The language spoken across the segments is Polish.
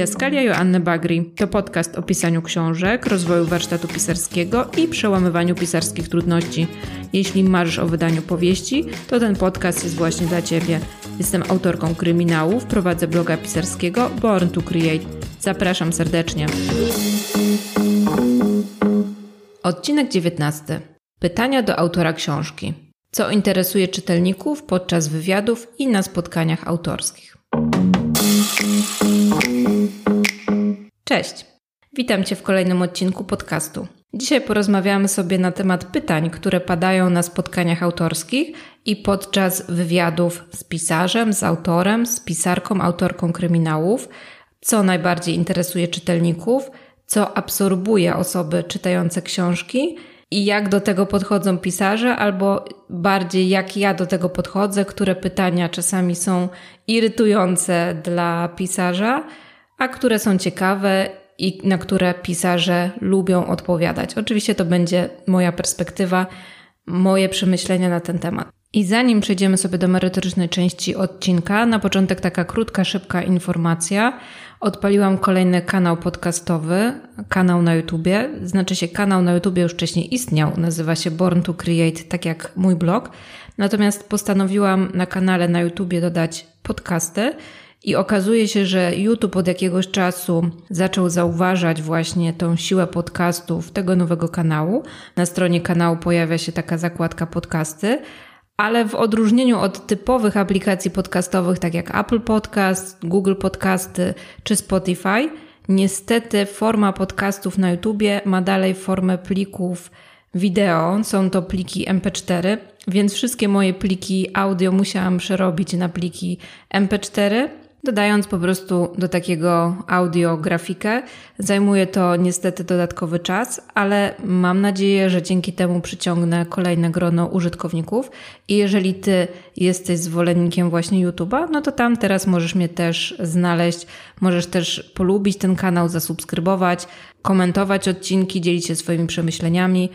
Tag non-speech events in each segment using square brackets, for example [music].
Didaskalia Joanny Bagri to podcast o pisaniu książek, rozwoju warsztatu pisarskiego i przełamywaniu pisarskich trudności. Jeśli marzysz o wydaniu powieści, to ten podcast jest właśnie dla Ciebie. Jestem autorką kryminałów, prowadzę bloga pisarskiego Born to Create. Zapraszam serdecznie. Odcinek 19. Pytania do autora książki. Co interesuje czytelników podczas wywiadów i na spotkaniach autorskich. Cześć. Witam Cię w kolejnym odcinku podcastu. Dzisiaj porozmawiamy sobie na temat pytań, które padają na spotkaniach autorskich i podczas wywiadów z pisarzem, z autorem, z pisarką, autorką kryminałów, co najbardziej interesuje czytelników, co absorbuje osoby czytające książki i jak do tego podchodzą pisarze, albo bardziej jak ja do tego podchodzę, które pytania czasami są irytujące dla pisarza, a które są ciekawe i na które pisarze lubią odpowiadać. Oczywiście to będzie moja perspektywa, moje przemyślenia na ten temat. I zanim przejdziemy sobie do merytorycznej części odcinka, na początek taka krótka, szybka informacja. Odpaliłam kolejny kanał podcastowy, kanał na YouTubie. Znaczy się kanał na YouTubie już wcześniej istniał, nazywa się Born to Create, tak jak mój blog. Natomiast postanowiłam na kanale na YouTubie dodać podcasty i okazuje się, że YouTube od jakiegoś czasu zaczął zauważać właśnie tą siłę podcastów tego nowego kanału. Na stronie kanału pojawia się taka zakładka podcasty, ale w odróżnieniu od typowych aplikacji podcastowych, tak jak Apple Podcast, Google Podcasty czy Spotify, niestety forma podcastów na YouTubie ma dalej formę plików wideo. Są to pliki MP4, więc wszystkie moje pliki audio musiałam przerobić na pliki MP4 dodając po prostu do takiego audio grafikę. Zajmuje to niestety dodatkowy czas, ale mam nadzieję, że dzięki temu przyciągnę kolejne grono użytkowników. I jeżeli ty jesteś zwolennikiem właśnie YouTube'a, no to tam teraz możesz mnie też znaleźć. Możesz też polubić ten kanał, zasubskrybować, komentować odcinki, dzielić się swoimi przemyśleniami.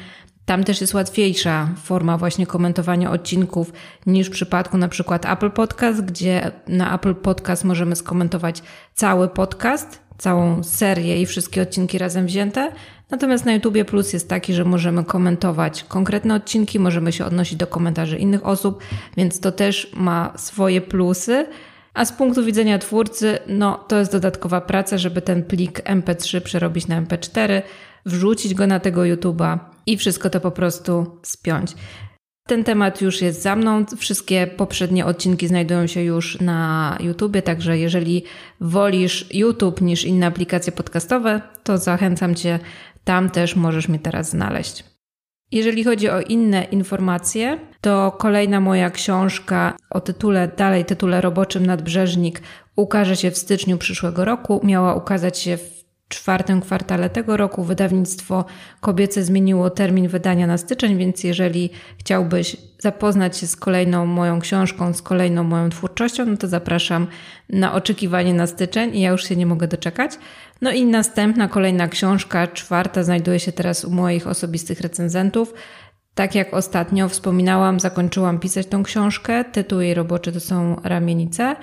Tam też jest łatwiejsza forma właśnie komentowania odcinków niż w przypadku na przykład Apple Podcast, gdzie na Apple Podcast możemy skomentować cały podcast, całą serię i wszystkie odcinki razem wzięte. Natomiast na YouTube Plus jest taki, że możemy komentować konkretne odcinki, możemy się odnosić do komentarzy innych osób, więc to też ma swoje plusy. A z punktu widzenia twórcy, no to jest dodatkowa praca, żeby ten plik MP3 przerobić na MP4, wrzucić go na tego YouTube'a i wszystko to po prostu spiąć. Ten temat już jest za mną. Wszystkie poprzednie odcinki znajdują się już na YouTubie, także jeżeli wolisz YouTube niż inne aplikacje podcastowe, to zachęcam Cię, tam też możesz mnie teraz znaleźć. Jeżeli chodzi o inne informacje, to kolejna moja książka o tytule, dalej tytule roboczym Nadbrzeżnik ukaże się w styczniu przyszłego roku. Miała ukazać się w czwartym kwartale tego roku wydawnictwo kobiece zmieniło termin wydania na styczeń, więc jeżeli chciałbyś zapoznać się z kolejną moją książką, z kolejną moją twórczością, no to zapraszam na oczekiwanie na styczeń i ja już się nie mogę doczekać. No i następna, kolejna książka, czwarta, znajduje się teraz u moich osobistych recenzentów. Tak jak ostatnio wspominałam, zakończyłam pisać tą książkę. Tytuł jej roboczy to są Ramienice.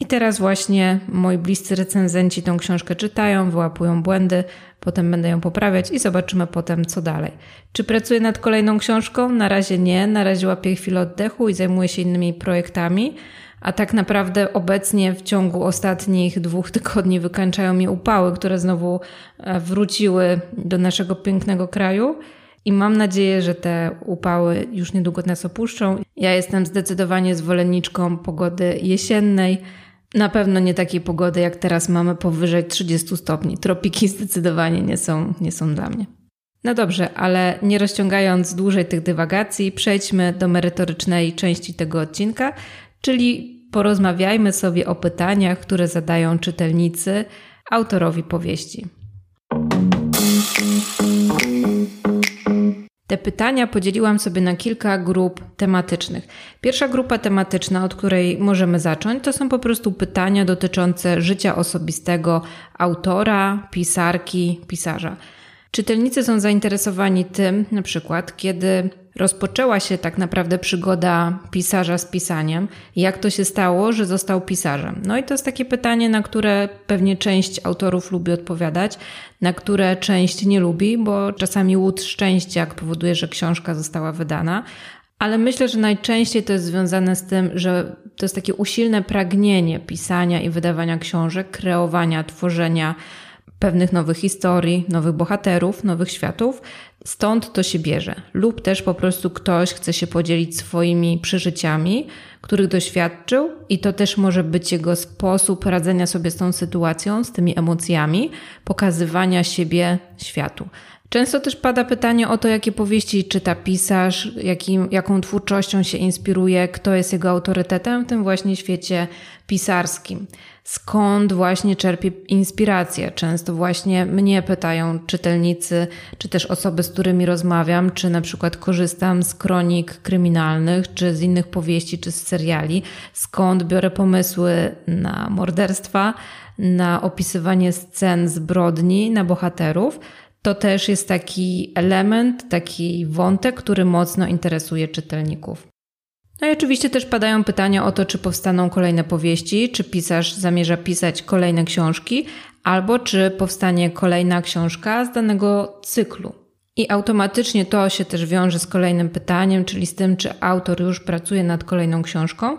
I teraz właśnie moi bliscy recenzenci tą książkę czytają, wyłapują błędy, potem będę ją poprawiać i zobaczymy potem, co dalej. Czy pracuję nad kolejną książką? Na razie nie, na razie łapię chwilę oddechu i zajmuję się innymi projektami. A tak naprawdę obecnie w ciągu ostatnich dwóch tygodni wykańczają mi upały, które znowu e, wróciły do naszego pięknego kraju. I mam nadzieję, że te upały już niedługo nas opuszczą. Ja jestem zdecydowanie zwolenniczką pogody jesiennej na pewno nie takiej pogody, jak teraz mamy powyżej 30 stopni. Tropiki zdecydowanie nie są, nie są dla mnie. No dobrze, ale nie rozciągając dłużej tych dywagacji, przejdźmy do merytorycznej części tego odcinka, czyli porozmawiajmy sobie o pytaniach, które zadają czytelnicy autorowi powieści. Te pytania podzieliłam sobie na kilka grup tematycznych. Pierwsza grupa tematyczna, od której możemy zacząć, to są po prostu pytania dotyczące życia osobistego autora, pisarki, pisarza. Czytelnicy są zainteresowani tym, na przykład, kiedy rozpoczęła się tak naprawdę przygoda pisarza z pisaniem. Jak to się stało, że został pisarzem? No i to jest takie pytanie, na które pewnie część autorów lubi odpowiadać, na które część nie lubi, bo czasami łód szczęścia powoduje, że książka została wydana, ale myślę, że najczęściej to jest związane z tym, że to jest takie usilne pragnienie pisania i wydawania książek, kreowania, tworzenia pewnych nowych historii, nowych bohaterów, nowych światów. Stąd to się bierze. Lub też po prostu ktoś chce się podzielić swoimi przeżyciami, których doświadczył, i to też może być jego sposób radzenia sobie z tą sytuacją, z tymi emocjami, pokazywania siebie światu. Często też pada pytanie o to, jakie powieści czyta pisarz, jakim, jaką twórczością się inspiruje, kto jest jego autorytetem w tym właśnie świecie pisarskim. Skąd właśnie czerpie inspirację? Często właśnie mnie pytają czytelnicy, czy też osoby, z którymi rozmawiam, czy na przykład korzystam z kronik kryminalnych, czy z innych powieści, czy z seriali, skąd biorę pomysły na morderstwa, na opisywanie scen zbrodni, na bohaterów to też jest taki element, taki wątek, który mocno interesuje czytelników. No i oczywiście też padają pytania o to, czy powstaną kolejne powieści, czy pisarz zamierza pisać kolejne książki, albo czy powstanie kolejna książka z danego cyklu. I automatycznie to się też wiąże z kolejnym pytaniem, czyli z tym, czy autor już pracuje nad kolejną książką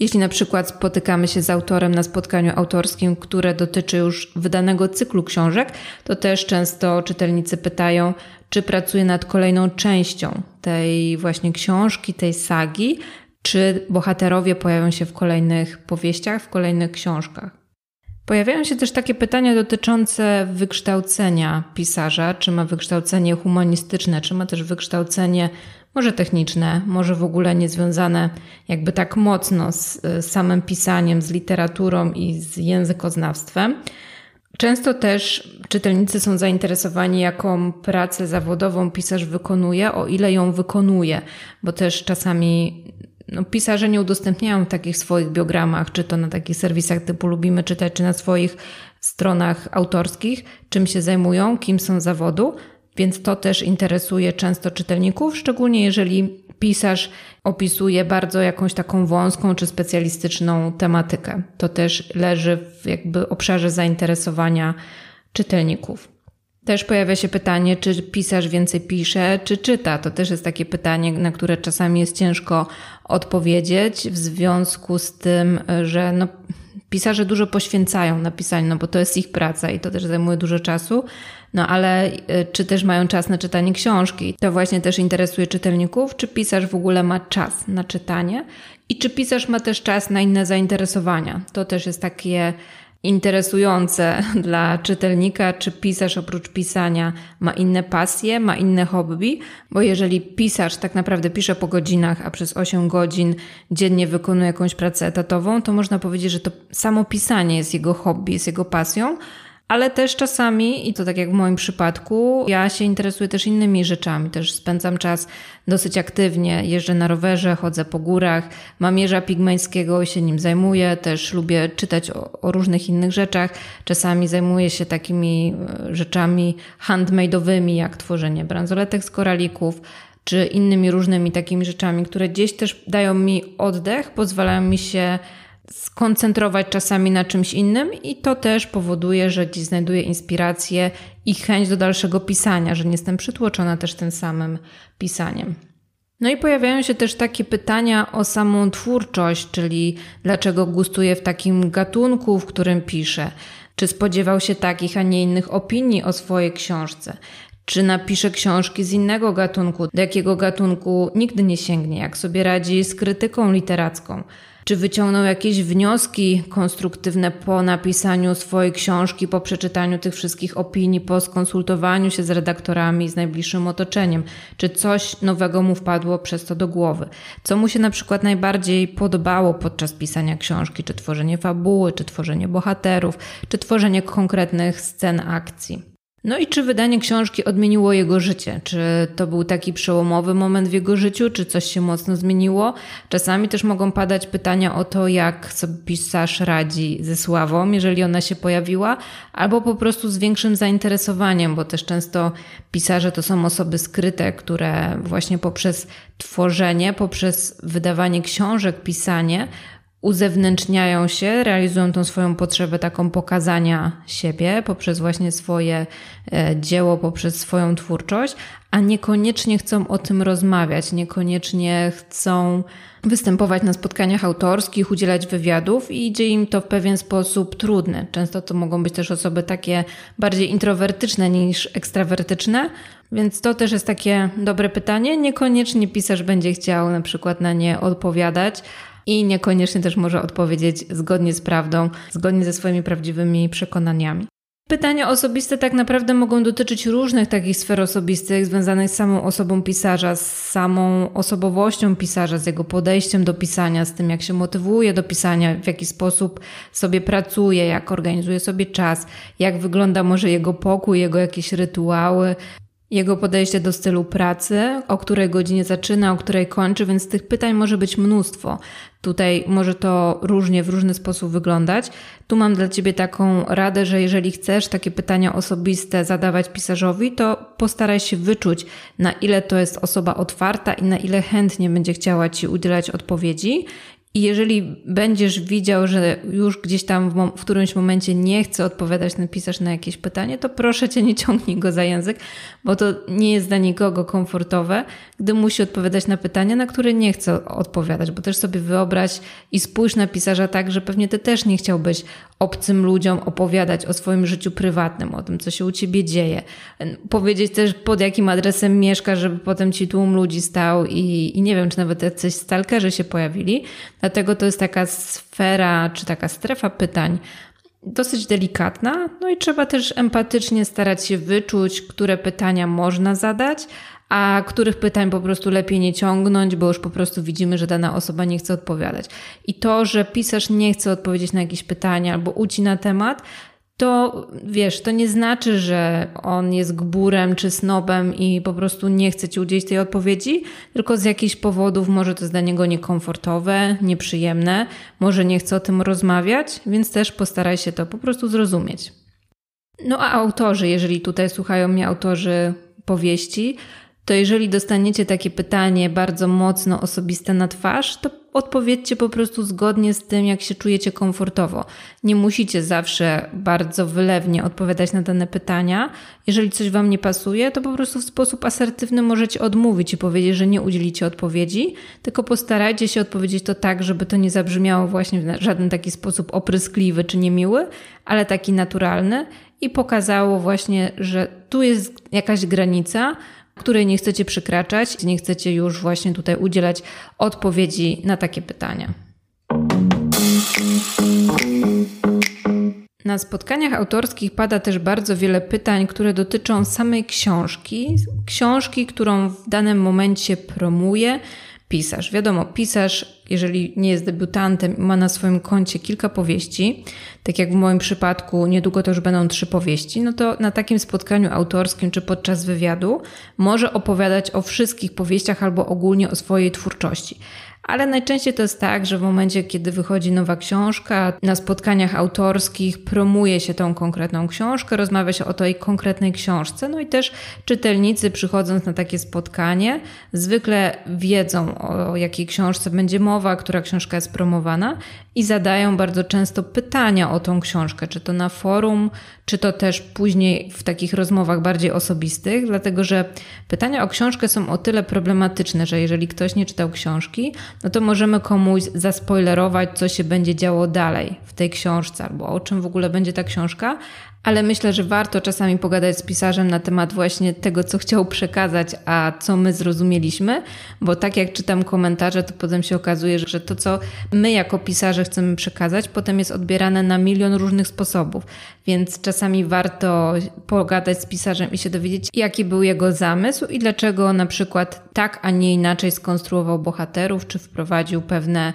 jeśli na przykład spotykamy się z autorem na spotkaniu autorskim, które dotyczy już wydanego cyklu książek, to też często czytelnicy pytają, czy pracuje nad kolejną częścią tej właśnie książki, tej sagi, czy bohaterowie pojawią się w kolejnych powieściach, w kolejnych książkach. Pojawiają się też takie pytania dotyczące wykształcenia pisarza, czy ma wykształcenie humanistyczne, czy ma też wykształcenie może techniczne, może w ogóle niezwiązane jakby tak mocno z, samym pisaniem, z literaturą i z językoznawstwem. Często też czytelnicy są zainteresowani, jaką pracę zawodową pisarz wykonuje, o ile ją wykonuje, bo też czasami no, pisarze nie udostępniają w takich swoich biogramach, czy to na takich serwisach typu lubimy czytać, czy na swoich stronach autorskich, czym się zajmują, kim są zawodu, więc to też interesuje często czytelników, szczególnie jeżeli pisarz opisuje bardzo jakąś taką wąską czy specjalistyczną tematykę. To też leży w jakby obszarze zainteresowania czytelników. Też pojawia się pytanie, czy pisarz więcej pisze, czy czyta. To też jest takie pytanie, na które czasami jest ciężko odpowiedzieć, w związku z tym, że no, pisarze dużo poświęcają na pisanie, no bo to jest ich praca i to też zajmuje dużo czasu. No ale y, czy też mają czas na czytanie książki? To właśnie też interesuje czytelników, czy pisarz w ogóle ma czas na czytanie i czy pisarz ma też czas na inne zainteresowania. To też jest takie interesujące [laughs] dla czytelnika, czy pisarz oprócz pisania ma inne pasje, ma inne hobby, bo jeżeli pisarz tak naprawdę pisze po godzinach, a przez 8 godzin dziennie wykonuje jakąś pracę etatową, to można powiedzieć, że to samo pisanie jest jego hobby, jest jego pasją, ale też czasami, i to tak jak w moim przypadku, ja się interesuję też innymi rzeczami. Też spędzam czas dosyć aktywnie, jeżdżę na rowerze, chodzę po górach, mam jeża pigmeńskiego i się nim zajmuję. Też lubię czytać o, o różnych innych rzeczach. Czasami zajmuję się takimi e, rzeczami handmade'owymi, jak tworzenie bransoletek z koralików, czy innymi różnymi takimi rzeczami, które gdzieś też dają mi oddech, pozwalają mi się skoncentrować czasami na czymś innym i to też powoduje, że dziś znajduję inspirację i chęć do dalszego pisania, że nie jestem przytłoczona też tym samym pisaniem. No i pojawiają się też takie pytania o samą twórczość, czyli dlaczego gustuję w takim gatunku, w którym piszę. Czy spodziewał się takich, a nie innych opinii o swojej książce? Czy napisze książki z innego gatunku, do jakiego gatunku nigdy nie sięgnie? Jak sobie radzi z krytyką literacką? Czy wyciągnął jakieś wnioski konstruktywne po napisaniu swojej książki, po przeczytaniu tych wszystkich opinii, po skonsultowaniu się z redaktorami, z najbliższym otoczeniem? Czy coś nowego mu wpadło przez to do głowy? Co mu się na przykład najbardziej podobało podczas pisania książki? Czy tworzenie fabuły, czy tworzenie bohaterów, czy tworzenie konkretnych scen akcji? No i czy wydanie książki odmieniło jego życie? Czy to był taki przełomowy moment w jego życiu, czy coś się mocno zmieniło? Czasami też mogą padać pytania o to, jak sobie pisarz radzi ze sławą, jeżeli ona się pojawiła, albo po prostu z większym zainteresowaniem, bo też często pisarze to są osoby skryte, które właśnie poprzez tworzenie, poprzez wydawanie książek, pisanie, uzewnętrzniają się, realizują tą swoją potrzebę taką pokazania siebie poprzez właśnie swoje e, dzieło, poprzez swoją twórczość, a niekoniecznie chcą o tym rozmawiać, niekoniecznie chcą występować na spotkaniach autorskich, udzielać wywiadów i idzie im to w pewien sposób trudny. Często to mogą być też osoby takie bardziej introwertyczne niż ekstrawertyczne, więc to też jest takie dobre pytanie. Niekoniecznie pisarz będzie chciał na przykład na nie odpowiadać, i niekoniecznie też może odpowiedzieć zgodnie z prawdą, zgodnie ze swoimi prawdziwymi przekonaniami. Pytania osobiste tak naprawdę mogą dotyczyć różnych takich sfer osobistych związanych z samą osobą pisarza, z samą osobowością pisarza, z jego podejściem do pisania, z tym jak się motywuje do pisania, w jaki sposób sobie pracuje, jak organizuje sobie czas, jak wygląda może jego pokój, jego jakieś rytuały, jego podejście do stylu pracy, o której godzinie zaczyna, o której kończy, więc tych pytań może być mnóstwo. Tutaj może to różnie, w różny sposób wyglądać. Tu mam dla Ciebie taką radę, że jeżeli chcesz takie pytania osobiste zadawać pisarzowi, to postaraj się wyczuć, na ile to jest osoba otwarta i na ile chętnie będzie chciała Ci udzielać odpowiedzi i jeżeli będziesz widział, że już gdzieś tam w, w, którymś momencie nie chce odpowiadać, napisasz na jakieś pytanie, to proszę cię, nie ciągnij go za język, bo to nie jest dla nikogo komfortowe, gdy musi odpowiadać na pytania, na które nie chce odpowiadać, bo też sobie wyobraź i spójrz na pisarza tak, że pewnie ty też nie chciałbyś obcym ludziom opowiadać o swoim życiu prywatnym, o tym, co się u ciebie dzieje. Powiedzieć też, pod jakim adresem mieszkasz, żeby potem ci tłum ludzi stał i, i nie wiem, czy nawet jacyś stalkerzy się pojawili. Dlatego to jest taka sfera, czy taka strefa pytań, dosyć delikatna, no i trzeba też empatycznie starać się wyczuć, które pytania można zadać, a których pytań po prostu lepiej nie ciągnąć, bo już po prostu widzimy, że dana osoba nie chce odpowiadać. I to, że pisarz nie chce odpowiedzieć na jakieś pytania albo ucina temat, to wiesz, to nie znaczy, że on jest gburem czy snobem i po prostu nie chce ci udzielić tej odpowiedzi, tylko z jakichś powodów może to jest dla niego niekomfortowe, nieprzyjemne, może nie chce o tym rozmawiać, więc też postaraj się to po prostu zrozumieć. No a autorzy, jeżeli tutaj słuchają mnie autorzy powieści, to jeżeli dostaniecie takie pytanie bardzo mocno osobiste na twarz, to odpowiedzcie po prostu zgodnie z tym, jak się czujecie komfortowo. Nie musicie zawsze bardzo wylewnie odpowiadać na dane pytania. Jeżeli coś Wam nie pasuje, to po prostu w sposób asertywny możecie odmówić i powiedzieć, że nie udzielicie odpowiedzi, tylko postarajcie się odpowiedzieć to tak, żeby to nie zabrzmiało właśnie w żaden taki sposób opryskliwy czy niemiły, ale taki naturalny i pokazało właśnie, że tu jest jakaś granica, której nie chcecie przekraczać, nie chcecie już właśnie tutaj udzielać odpowiedzi na takie pytania. Na spotkaniach autorskich pada też bardzo wiele pytań, które dotyczą samej książki, książki, którą w danym momencie promuje, pisarz. Wiadomo, pisarz, jeżeli nie jest debiutantem ma na swoim koncie kilka powieści, tak jak w moim przypadku niedługo to już będą trzy powieści, no to na takim spotkaniu autorskim czy podczas wywiadu może opowiadać o wszystkich powieściach albo ogólnie o swojej twórczości. Ale najczęściej to jest tak, że w momencie, kiedy wychodzi nowa książka, na spotkaniach autorskich promuje się tą konkretną książkę, rozmawia się o tej konkretnej książce. No i też czytelnicy, przychodząc na takie spotkanie, zwykle wiedzą, o jakiej książce będzie mowa, która książka jest promowana i zadają bardzo często pytania o tą książkę, czy to na forum, czy to też później w takich rozmowach bardziej osobistych, dlatego że pytania o książkę są o tyle problematyczne, że jeżeli ktoś nie czytał książki, no to możemy komuś zaspoilerować, co się będzie działo dalej w tej książce, albo o czym w ogóle będzie ta książka, ale myślę, że warto czasami pogadać z pisarzem na temat właśnie tego, co chciał przekazać, a co my zrozumieliśmy, bo tak jak czytam komentarze, to potem się okazuje, że to, co my jako pisarze chcemy przekazać, potem jest odbierane na milion różnych sposobów. Więc czasami warto pogadać z pisarzem i się dowiedzieć, jaki był jego zamysł i dlaczego na przykład tak, a nie inaczej skonstruował bohaterów, czy wprowadził pewne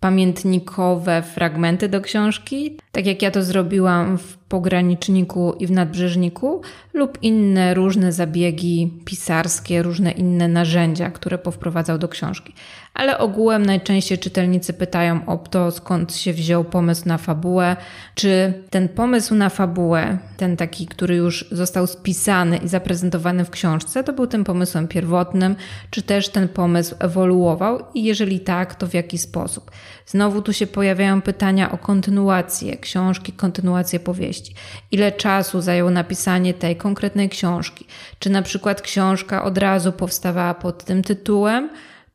pamiętnikowe fragmenty do książki, tak jak ja to zrobiłam w pograniczniku i w nadbrzeżniku lub inne różne zabiegi pisarskie, różne inne narzędzia, które powprowadzał do książki. Ale ogółem najczęściej czytelnicy pytają o to, skąd się wziął pomysł na fabułę, czy ten pomysł na fabułę, ten taki, który już został spisany i zaprezentowany w książce, to był tym pomysłem pierwotnym, czy też ten pomysł ewoluował i jeżeli tak, to w jaki sposób. Znowu tu się pojawiają pytania o kontynuację książki, kontynuację powieści. Ile czasu zajęło napisanie tej konkretnej książki? Czy na przykład książka od razu powstawała pod tym tytułem?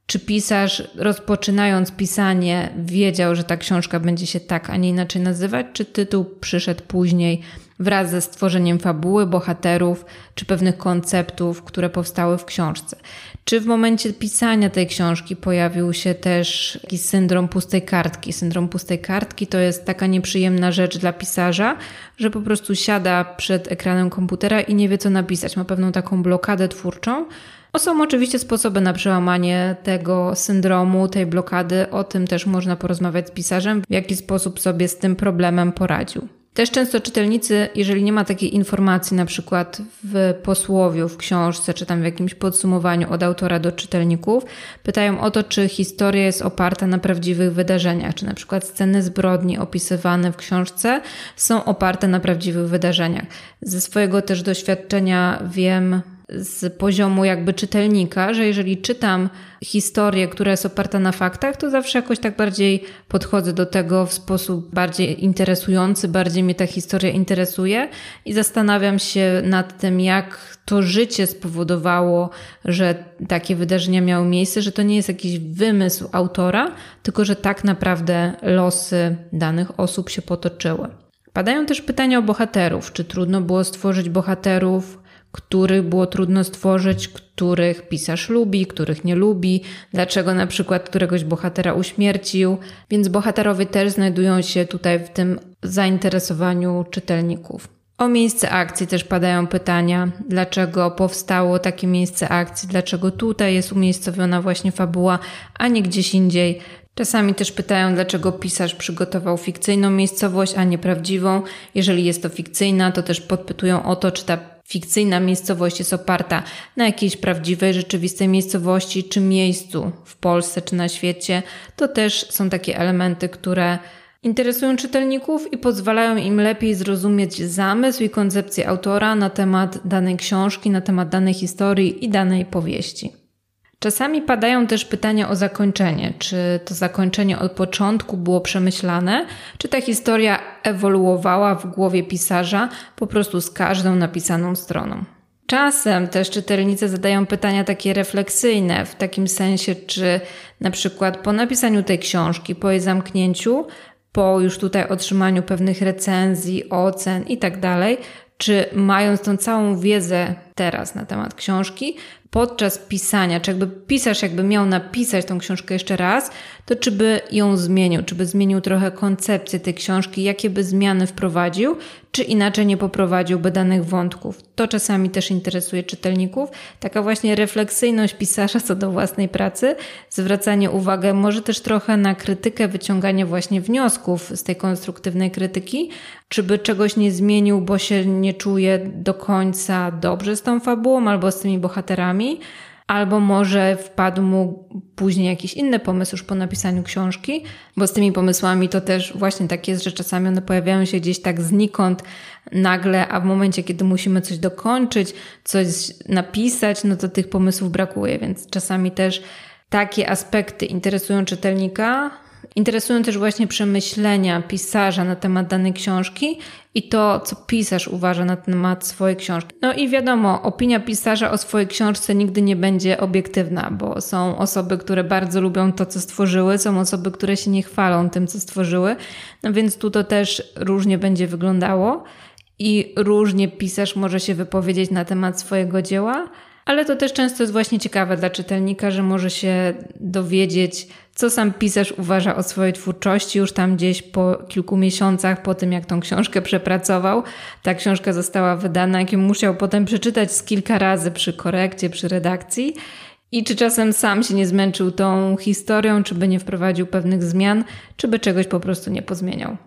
Czy pisarz, rozpoczynając pisanie, wiedział, że ta książka będzie się tak, a nie inaczej nazywać? Czy tytuł przyszedł później wraz ze stworzeniem fabuły, bohaterów, czy pewnych konceptów, które powstały w książce? Czy w momencie pisania tej książki pojawił się też jakiś syndrom pustej kartki? Syndrom pustej kartki to jest taka nieprzyjemna rzecz dla pisarza, że po prostu siada przed ekranem komputera i nie wie, co napisać. Ma pewną taką blokadę twórczą. Są oczywiście sposoby na przełamanie tego syndromu, tej blokady. O tym też można porozmawiać z pisarzem, w jaki sposób sobie z tym problemem poradził. Też często czytelnicy, jeżeli nie ma takiej informacji, na przykład w posłowiu, w książce, czy tam w jakimś podsumowaniu od autora do czytelników, pytają o to, czy historia jest oparta na prawdziwych wydarzeniach, czy na przykład sceny zbrodni opisywane w książce są oparte na prawdziwych wydarzeniach. Ze swojego też doświadczenia wiem, z poziomu jakby czytelnika, że jeżeli czytam historię, która jest oparta na faktach, to zawsze jakoś tak bardziej podchodzę do tego w sposób bardziej interesujący, bardziej mnie ta historia interesuje i zastanawiam się nad tym, jak to życie spowodowało, że takie wydarzenia miały miejsce, że to nie jest jakiś wymysł autora, tylko że tak naprawdę losy danych osób się potoczyły. Padają też pytania o bohaterów. Czy trudno było stworzyć bohaterów których było trudno stworzyć, których pisarz lubi, których nie lubi, dlaczego na przykład któregoś bohatera uśmiercił, więc bohaterowie też znajdują się tutaj w tym zainteresowaniu czytelników. O miejsce akcji też padają pytania, dlaczego powstało takie miejsce akcji, dlaczego tutaj jest umiejscowiona właśnie fabuła, a nie gdzieś indziej. Czasami też pytają, dlaczego pisarz przygotował fikcyjną miejscowość, a nie prawdziwą. Jeżeli jest to fikcyjna, to też podpytują o to, czy ta fikcyjna miejscowość jest oparta na jakiejś prawdziwej, rzeczywistej miejscowości czy miejscu w Polsce czy na świecie, to też są takie elementy, które interesują czytelników i pozwalają im lepiej zrozumieć zamysł i koncepcję autora na temat danej książki, na temat danej historii i danej powieści. Czasami padają też pytania o zakończenie. Czy to zakończenie od początku było przemyślane, czy ta historia ewoluowała w głowie pisarza po prostu z każdą napisaną stroną. Czasem też czytelnicy zadają pytania takie refleksyjne, w takim sensie, czy na przykład po napisaniu tej książki, po jej zamknięciu, po już tutaj otrzymaniu pewnych recenzji, ocen i tak dalej, czy mając tą całą wiedzę teraz na temat książki, podczas pisania, czy jakby pisarz jakby miał napisać tą książkę jeszcze raz, to czy by ją zmienił, czy by zmienił trochę koncepcję tej książki, jakie by zmiany wprowadził, czy inaczej nie poprowadziłby danych wątków. To czasami też interesuje czytelników. Taka właśnie refleksyjność pisarza co do własnej pracy, zwracanie uwagi może też trochę na krytykę, wyciąganie właśnie wniosków z tej konstruktywnej krytyki, czy by czegoś nie zmienił, bo się nie czuje do końca dobrze z tą fabułą albo z tymi bohaterami, albo może wpadł mu później jakiś inny pomysł już po napisaniu książki, bo z tymi pomysłami to też właśnie tak jest, że czasami one pojawiają się gdzieś tak znikąd nagle, a w momencie, kiedy musimy coś dokończyć, coś napisać, no to tych pomysłów brakuje, więc czasami też takie aspekty interesują czytelnika, Interesują też właśnie przemyślenia pisarza na temat danej książki i to, co pisarz uważa na temat swojej książki. No i wiadomo, opinia pisarza o swojej książce nigdy nie będzie obiektywna, bo są osoby, które bardzo lubią to, co stworzyły, są osoby, które się nie chwalą tym, co stworzyły, no więc tu to też różnie będzie wyglądało i różnie pisarz może się wypowiedzieć na temat swojego dzieła. Ale to też często jest właśnie ciekawe dla czytelnika, że może się dowiedzieć, co sam pisarz uważa o swojej twórczości już tam gdzieś po kilku miesiącach po tym, jak tą książkę przepracował. Ta książka została wydana, jakim musiał potem przeczytać z kilka razy przy korekcie, przy redakcji. I czy czasem sam się nie zmęczył tą historią, czy by nie wprowadził pewnych zmian, czy by czegoś po prostu nie pozmieniał.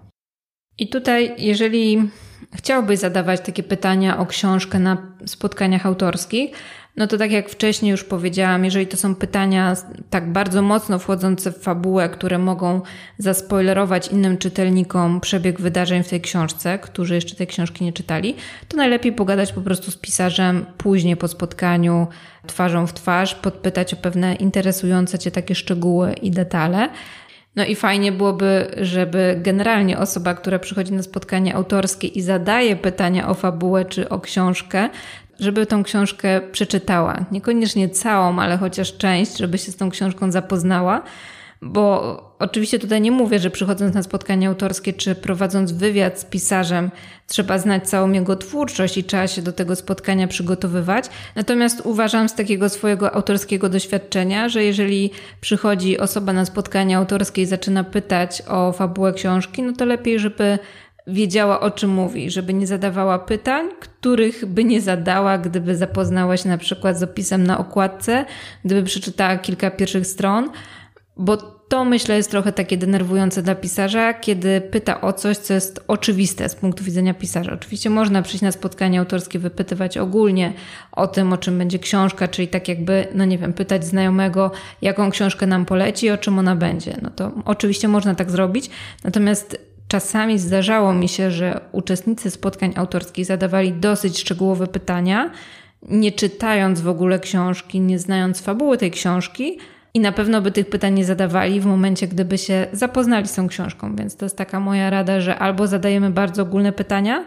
I tutaj, jeżeli chciałbyś zadawać takie pytania o książkę na spotkaniach autorskich, no to tak jak wcześniej już powiedziałam, jeżeli to są pytania tak bardzo mocno wchodzące w fabułę, które mogą zaspoilerować innym czytelnikom przebieg wydarzeń w tej książce, którzy jeszcze tej książki nie czytali, to najlepiej pogadać po prostu z pisarzem później po spotkaniu twarzą w twarz, podpytać o pewne interesujące Cię takie szczegóły i detale. No i fajnie byłoby, żeby generalnie osoba, która przychodzi na spotkanie autorskie i zadaje pytania o fabułę czy o książkę, żeby tą książkę przeczytała. Niekoniecznie całą, ale chociaż część, żeby się z tą książką zapoznała. Bo oczywiście tutaj nie mówię, że przychodząc na spotkanie autorskie czy prowadząc wywiad z pisarzem, trzeba znać całą jego twórczość i trzeba się do tego spotkania przygotowywać. Natomiast uważam z takiego swojego autorskiego doświadczenia, że jeżeli przychodzi osoba na spotkanie autorskie i zaczyna pytać o fabułę książki, no to lepiej, żeby wiedziała o czym mówi, żeby nie zadawała pytań, których by nie zadała, gdyby zapoznała się na przykład z opisem na okładce, gdyby przeczytała kilka pierwszych stron, bo to myślę jest trochę takie denerwujące dla pisarza, kiedy pyta o coś, co jest oczywiste z punktu widzenia pisarza. Oczywiście można przyjść na spotkanie autorskie, wypytywać ogólnie o tym, o czym będzie książka, czyli tak jakby, no nie wiem, pytać znajomego, jaką książkę nam poleci, o czym ona będzie. No to oczywiście można tak zrobić, natomiast Czasami zdarzało mi się, że uczestnicy spotkań autorskich zadawali dosyć szczegółowe pytania, nie czytając w ogóle książki, nie znając fabuły tej książki, i na pewno by tych pytań nie zadawali w momencie, gdyby się zapoznali z tą książką. Więc to jest taka moja rada, że albo zadajemy bardzo ogólne pytania,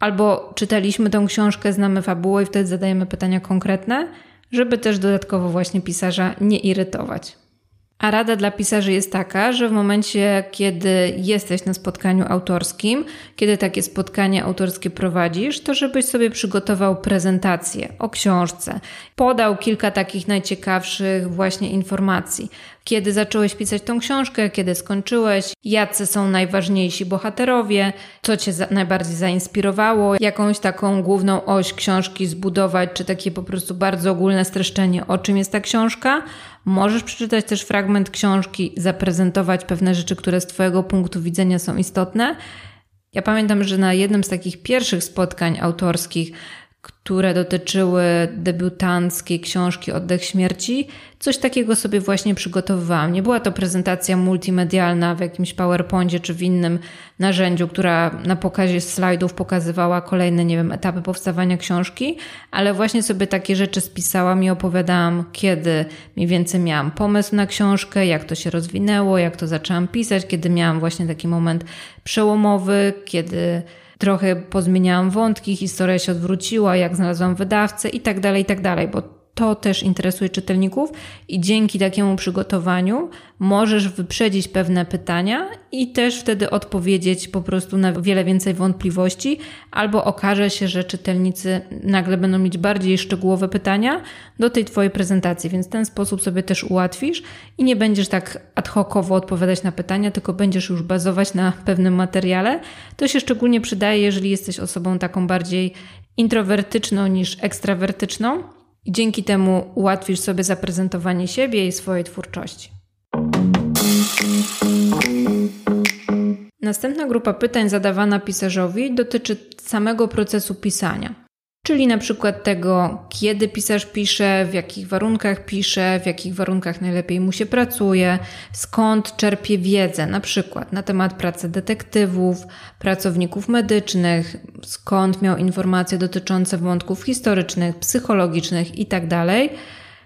albo czytaliśmy tą książkę, znamy fabułę i wtedy zadajemy pytania konkretne, żeby też dodatkowo właśnie pisarza nie irytować. A rada dla pisarzy jest taka, że w momencie, kiedy jesteś na spotkaniu autorskim, kiedy takie spotkanie autorskie prowadzisz, to żebyś sobie przygotował prezentację o książce, podał kilka takich najciekawszych właśnie informacji. Kiedy zacząłeś pisać tą książkę, kiedy skończyłeś, jacy są najważniejsi bohaterowie, co cię najbardziej zainspirowało, jakąś taką główną oś książki zbudować, czy takie po prostu bardzo ogólne streszczenie, o czym jest ta książka Możesz przeczytać też fragment książki, zaprezentować pewne rzeczy, które z Twojego punktu widzenia są istotne. Ja pamiętam, że na jednym z takich pierwszych spotkań autorskich które dotyczyły debiutanckiej książki Oddech Śmierci. Coś takiego sobie właśnie przygotowywałam. Nie była to prezentacja multimedialna w jakimś PowerPoincie czy w innym narzędziu, która na pokazie slajdów pokazywała kolejne, nie wiem, etapy powstawania książki, ale właśnie sobie takie rzeczy spisałam i opowiadałam, kiedy mniej więcej miałam pomysł na książkę, jak to się rozwinęło, jak to zaczęłam pisać, kiedy miałam właśnie taki moment przełomowy, kiedy trochę pozmieniałam wątki, historia się odwróciła, jak znalazłam wydawcę i tak dalej, i tak dalej, bo to też interesuje czytelników i dzięki takiemu przygotowaniu możesz wyprzedzić pewne pytania i też wtedy odpowiedzieć po prostu na wiele więcej wątpliwości, albo okaże się, że czytelnicy nagle będą mieć bardziej szczegółowe pytania do tej Twojej prezentacji, więc w ten sposób sobie też ułatwisz i nie będziesz tak ad hocowo odpowiadać na pytania, tylko będziesz już bazować na pewnym materiale. To się szczególnie przydaje, jeżeli jesteś osobą taką bardziej introwertyczną niż ekstrawertyczną i dzięki temu ułatwisz sobie zaprezentowanie siebie i swojej twórczości. Następna grupa pytań zadawana pisarzowi dotyczy samego procesu pisania czyli na przykład tego, kiedy pisarz pisze, w jakich warunkach pisze, w jakich warunkach najlepiej mu się pracuje, skąd czerpie wiedzę, na przykład na temat pracy detektywów, pracowników medycznych, skąd miał informacje dotyczące wątków historycznych, psychologicznych itd. Tak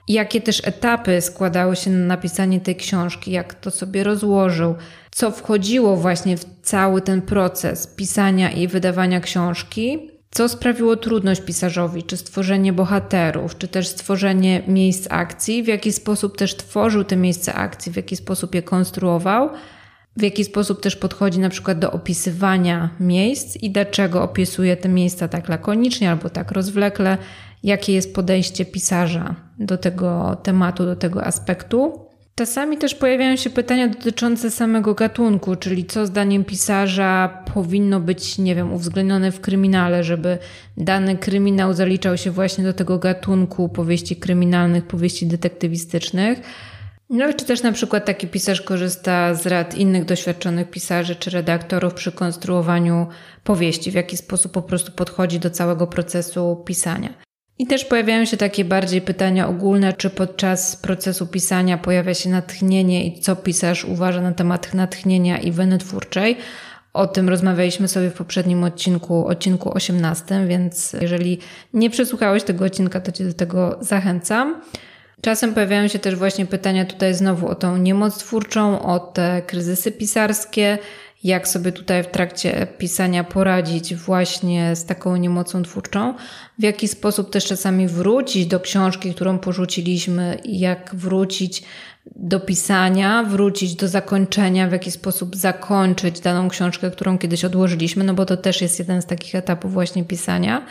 jakie też etapy składały się na napisanie tej książki, jak to sobie rozłożył, co wchodziło właśnie w cały ten proces pisania i wydawania książki, co sprawiło trudność pisarzowi? Czy stworzenie bohaterów, czy też stworzenie miejsc akcji? W jaki sposób też tworzył te miejsca akcji, w jaki sposób je konstruował? W jaki sposób też podchodzi na przykład do opisywania miejsc i dlaczego opisuje te miejsca tak lakonicznie albo tak rozwlekle? Jakie jest podejście pisarza do tego tematu, do tego aspektu? Czasami też pojawiają się pytania dotyczące samego gatunku, czyli co zdaniem pisarza powinno być, nie wiem, uwzględnione w kryminale, żeby dany kryminał zaliczał się właśnie do tego gatunku powieści kryminalnych, powieści detektywistycznych. No czy też na przykład taki pisarz korzysta z rad innych doświadczonych pisarzy czy redaktorów przy konstruowaniu powieści, w jaki sposób po prostu podchodzi do całego procesu pisania. I też pojawiają się takie bardziej pytania ogólne, czy podczas procesu pisania pojawia się natchnienie i co pisarz uważa na temat natchnienia i weny twórczej. O tym rozmawialiśmy sobie w poprzednim odcinku, odcinku 18, więc jeżeli nie przesłuchałeś tego odcinka, to Cię do tego zachęcam. Czasem pojawiają się też właśnie pytania tutaj znowu o tą niemoc twórczą, o te kryzysy pisarskie, jak sobie tutaj w trakcie pisania poradzić właśnie z taką niemocą twórczą, w jaki sposób też czasami wrócić do książki, którą porzuciliśmy, jak wrócić do pisania, wrócić do zakończenia, w jaki sposób zakończyć daną książkę, którą kiedyś odłożyliśmy, no bo to też jest jeden z takich etapów właśnie pisania.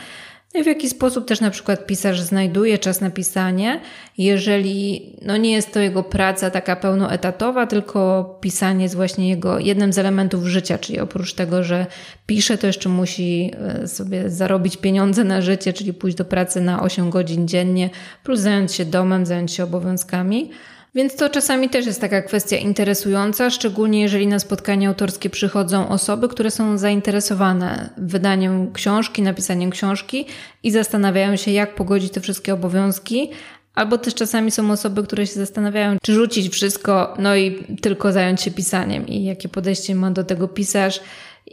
No i w jaki sposób też na przykład pisarz znajduje czas na pisanie, jeżeli no nie jest to jego praca taka pełnoetatowa, tylko pisanie jest właśnie jego jednym z elementów życia, czyli oprócz tego, że pisze, to jeszcze musi e, sobie zarobić pieniądze na życie, czyli pójść do pracy na 8 godzin dziennie, plus zająć się domem, zająć się obowiązkami. Więc to czasami też jest taka kwestia interesująca, szczególnie jeżeli na spotkania autorskie przychodzą osoby, które są zainteresowane wydaniem książki, napisaniem książki i zastanawiają się, jak pogodzić te wszystkie obowiązki. Albo też czasami są osoby, które się zastanawiają, czy rzucić wszystko, no i tylko zająć się pisaniem i jakie podejście ma do tego pisarz,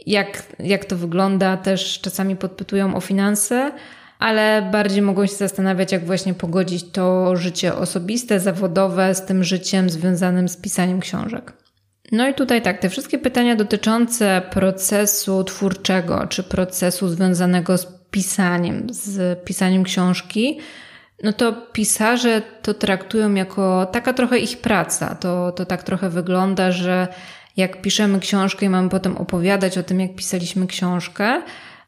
jak, jak to wygląda. Też czasami podpytują o finanse ale bardziej mogą się zastanawiać, jak właśnie pogodzić to życie osobiste, zawodowe z tym życiem związanym z pisaniem książek. No i tutaj tak, te wszystkie pytania dotyczące procesu twórczego, czy procesu związanego z pisaniem, z pisaniem książki, no to pisarze to traktują jako taka trochę ich praca. To, to tak trochę wygląda, że jak piszemy książkę i mamy potem opowiadać o tym, jak pisaliśmy książkę,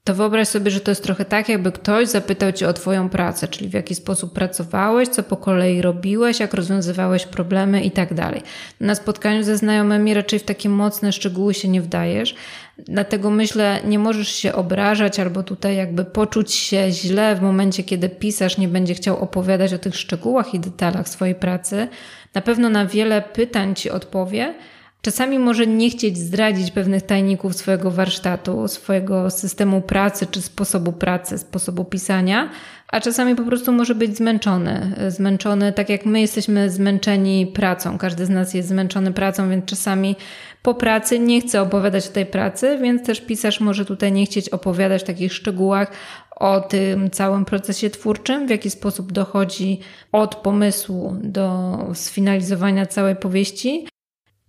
to wyobraź sobie, że to jest trochę tak, jakby ktoś zapytał cię o Twoją pracę, czyli w jaki sposób pracowałeś, co po kolei robiłeś, jak rozwiązywałeś problemy i tak dalej. Na spotkaniu ze znajomymi raczej w takie mocne szczegóły się nie wdajesz, dlatego myślę, nie możesz się obrażać albo tutaj jakby poczuć się źle w momencie, kiedy pisarz nie będzie chciał opowiadać o tych szczegółach i detalach swojej pracy. Na pewno na wiele pytań ci odpowie, Czasami może nie chcieć zdradzić pewnych tajników swojego warsztatu, swojego systemu pracy czy sposobu pracy, sposobu pisania, a czasami po prostu może być zmęczony. Zmęczony tak jak my jesteśmy zmęczeni pracą. Każdy z nas jest zmęczony pracą, więc czasami po pracy nie chce opowiadać o tej pracy, więc też pisarz może tutaj nie chcieć opowiadać w takich szczegółach o tym całym procesie twórczym, w jaki sposób dochodzi od pomysłu do sfinalizowania całej powieści.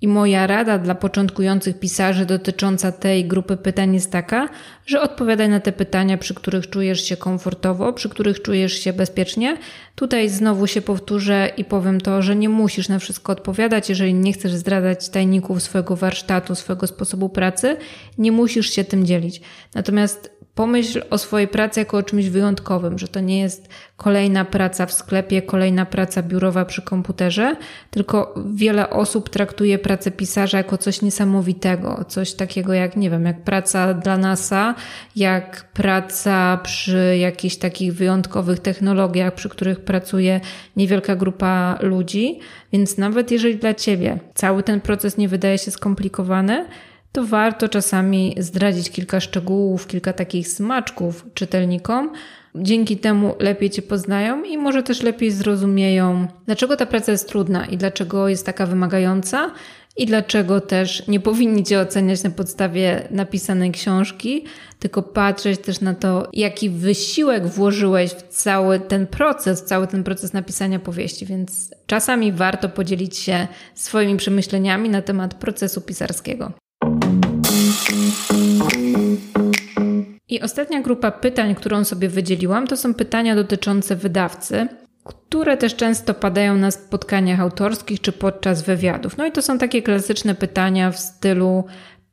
I moja rada dla początkujących pisarzy dotycząca tej grupy pytań jest taka, że odpowiadaj na te pytania, przy których czujesz się komfortowo, przy których czujesz się bezpiecznie. Tutaj znowu się powtórzę i powiem to, że nie musisz na wszystko odpowiadać, jeżeli nie chcesz zdradzać tajników swojego warsztatu, swojego sposobu pracy, nie musisz się tym dzielić. Natomiast pomyśl o swojej pracy jako o czymś wyjątkowym, że to nie jest kolejna praca w sklepie, kolejna praca biurowa przy komputerze, tylko wiele osób traktuje pracę pisarza jako coś niesamowitego, coś takiego jak, nie wiem, jak praca dla NASA, jak praca przy jakichś takich wyjątkowych technologiach, przy których pracuje niewielka grupa ludzi. Więc nawet jeżeli dla ciebie cały ten proces nie wydaje się skomplikowany, to warto czasami zdradzić kilka szczegółów, kilka takich smaczków czytelnikom. Dzięki temu lepiej Cię poznają i może też lepiej zrozumieją, dlaczego ta praca jest trudna i dlaczego jest taka wymagająca i dlaczego też nie powinni Cię oceniać na podstawie napisanej książki, tylko patrzeć też na to, jaki wysiłek włożyłeś w cały ten proces, cały ten proces napisania powieści. Więc czasami warto podzielić się swoimi przemyśleniami na temat procesu pisarskiego. I ostatnia grupa pytań, którą sobie wydzieliłam, to są pytania dotyczące wydawcy, które też często padają na spotkaniach autorskich czy podczas wywiadów. No i to są takie klasyczne pytania w stylu: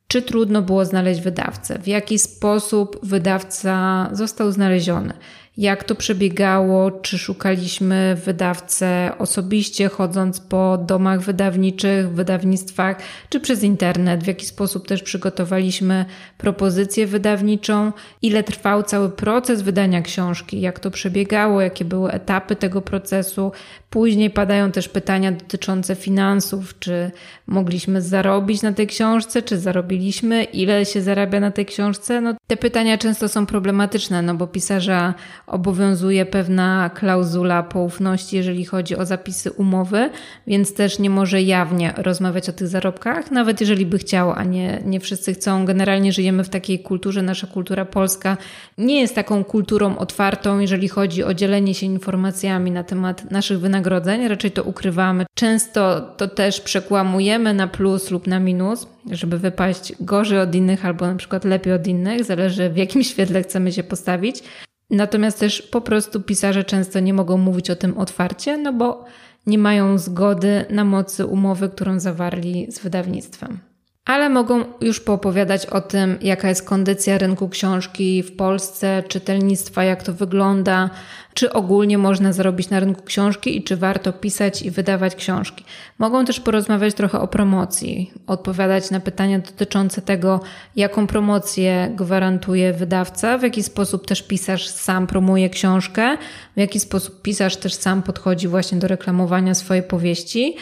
czy trudno było znaleźć wydawcę? W jaki sposób wydawca został znaleziony? Jak to przebiegało, czy szukaliśmy wydawcę osobiście, chodząc po domach wydawniczych, wydawnictwach, czy przez internet, w jaki sposób też przygotowaliśmy propozycję wydawniczą, ile trwał cały proces wydania książki, jak to przebiegało, jakie były etapy tego procesu. Później padają też pytania dotyczące finansów, czy mogliśmy zarobić na tej książce, czy zarobiliśmy, ile się zarabia na tej książce. No, te pytania często są problematyczne, no bo pisarza obowiązuje pewna klauzula poufności, jeżeli chodzi o zapisy umowy, więc też nie może jawnie rozmawiać o tych zarobkach, nawet jeżeli by chciał, a nie, nie wszyscy chcą. Generalnie żyjemy w takiej kulturze, nasza kultura polska nie jest taką kulturą otwartą, jeżeli chodzi o dzielenie się informacjami na temat naszych wynagrodzeń, raczej to ukrywamy. Często to też przekłamujemy na plus lub na minus, żeby wypaść gorzej od innych albo na przykład lepiej od innych, zależy w jakim świetle chcemy się postawić. Natomiast też po prostu pisarze często nie mogą mówić o tym otwarcie, no bo nie mają zgody na mocy umowy, którą zawarli z wydawnictwem ale mogą już poopowiadać o tym, jaka jest kondycja rynku książki w Polsce, czytelnictwa, jak to wygląda, czy ogólnie można zarobić na rynku książki i czy warto pisać i wydawać książki. Mogą też porozmawiać trochę o promocji, odpowiadać na pytania dotyczące tego, jaką promocję gwarantuje wydawca, w jaki sposób też pisarz sam promuje książkę, w jaki sposób pisarz też sam podchodzi właśnie do reklamowania swojej powieści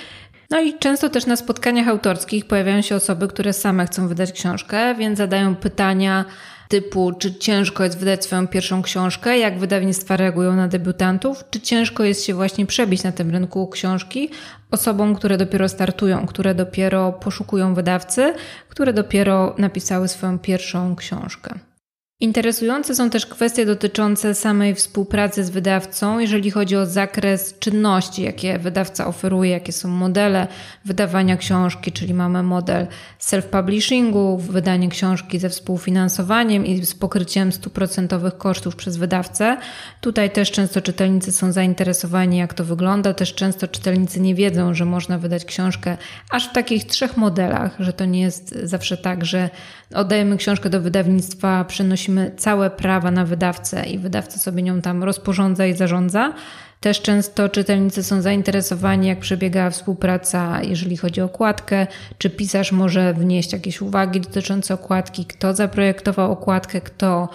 no i często też na spotkaniach autorskich pojawiają się osoby, które same chcą wydać książkę, więc zadają pytania typu, czy ciężko jest wydać swoją pierwszą książkę, jak wydawnictwa reagują na debiutantów, czy ciężko jest się właśnie przebić na tym rynku książki osobom, które dopiero startują, które dopiero poszukują wydawcy, które dopiero napisały swoją pierwszą książkę. Interesujące są też kwestie dotyczące samej współpracy z wydawcą, jeżeli chodzi o zakres czynności, jakie wydawca oferuje, jakie są modele wydawania książki, czyli mamy model self-publishingu, wydanie książki ze współfinansowaniem i z pokryciem stuprocentowych kosztów przez wydawcę. Tutaj też często czytelnicy są zainteresowani, jak to wygląda. Też często czytelnicy nie wiedzą, że można wydać książkę aż w takich trzech modelach, że to nie jest zawsze tak, że oddajemy książkę do wydawnictwa, przenosimy całe prawa na wydawcę i wydawca sobie nią tam rozporządza i zarządza. Też często czytelnicy są zainteresowani, jak przebiega współpraca, jeżeli chodzi o okładkę, czy pisarz może wnieść jakieś uwagi dotyczące okładki, kto zaprojektował okładkę, kto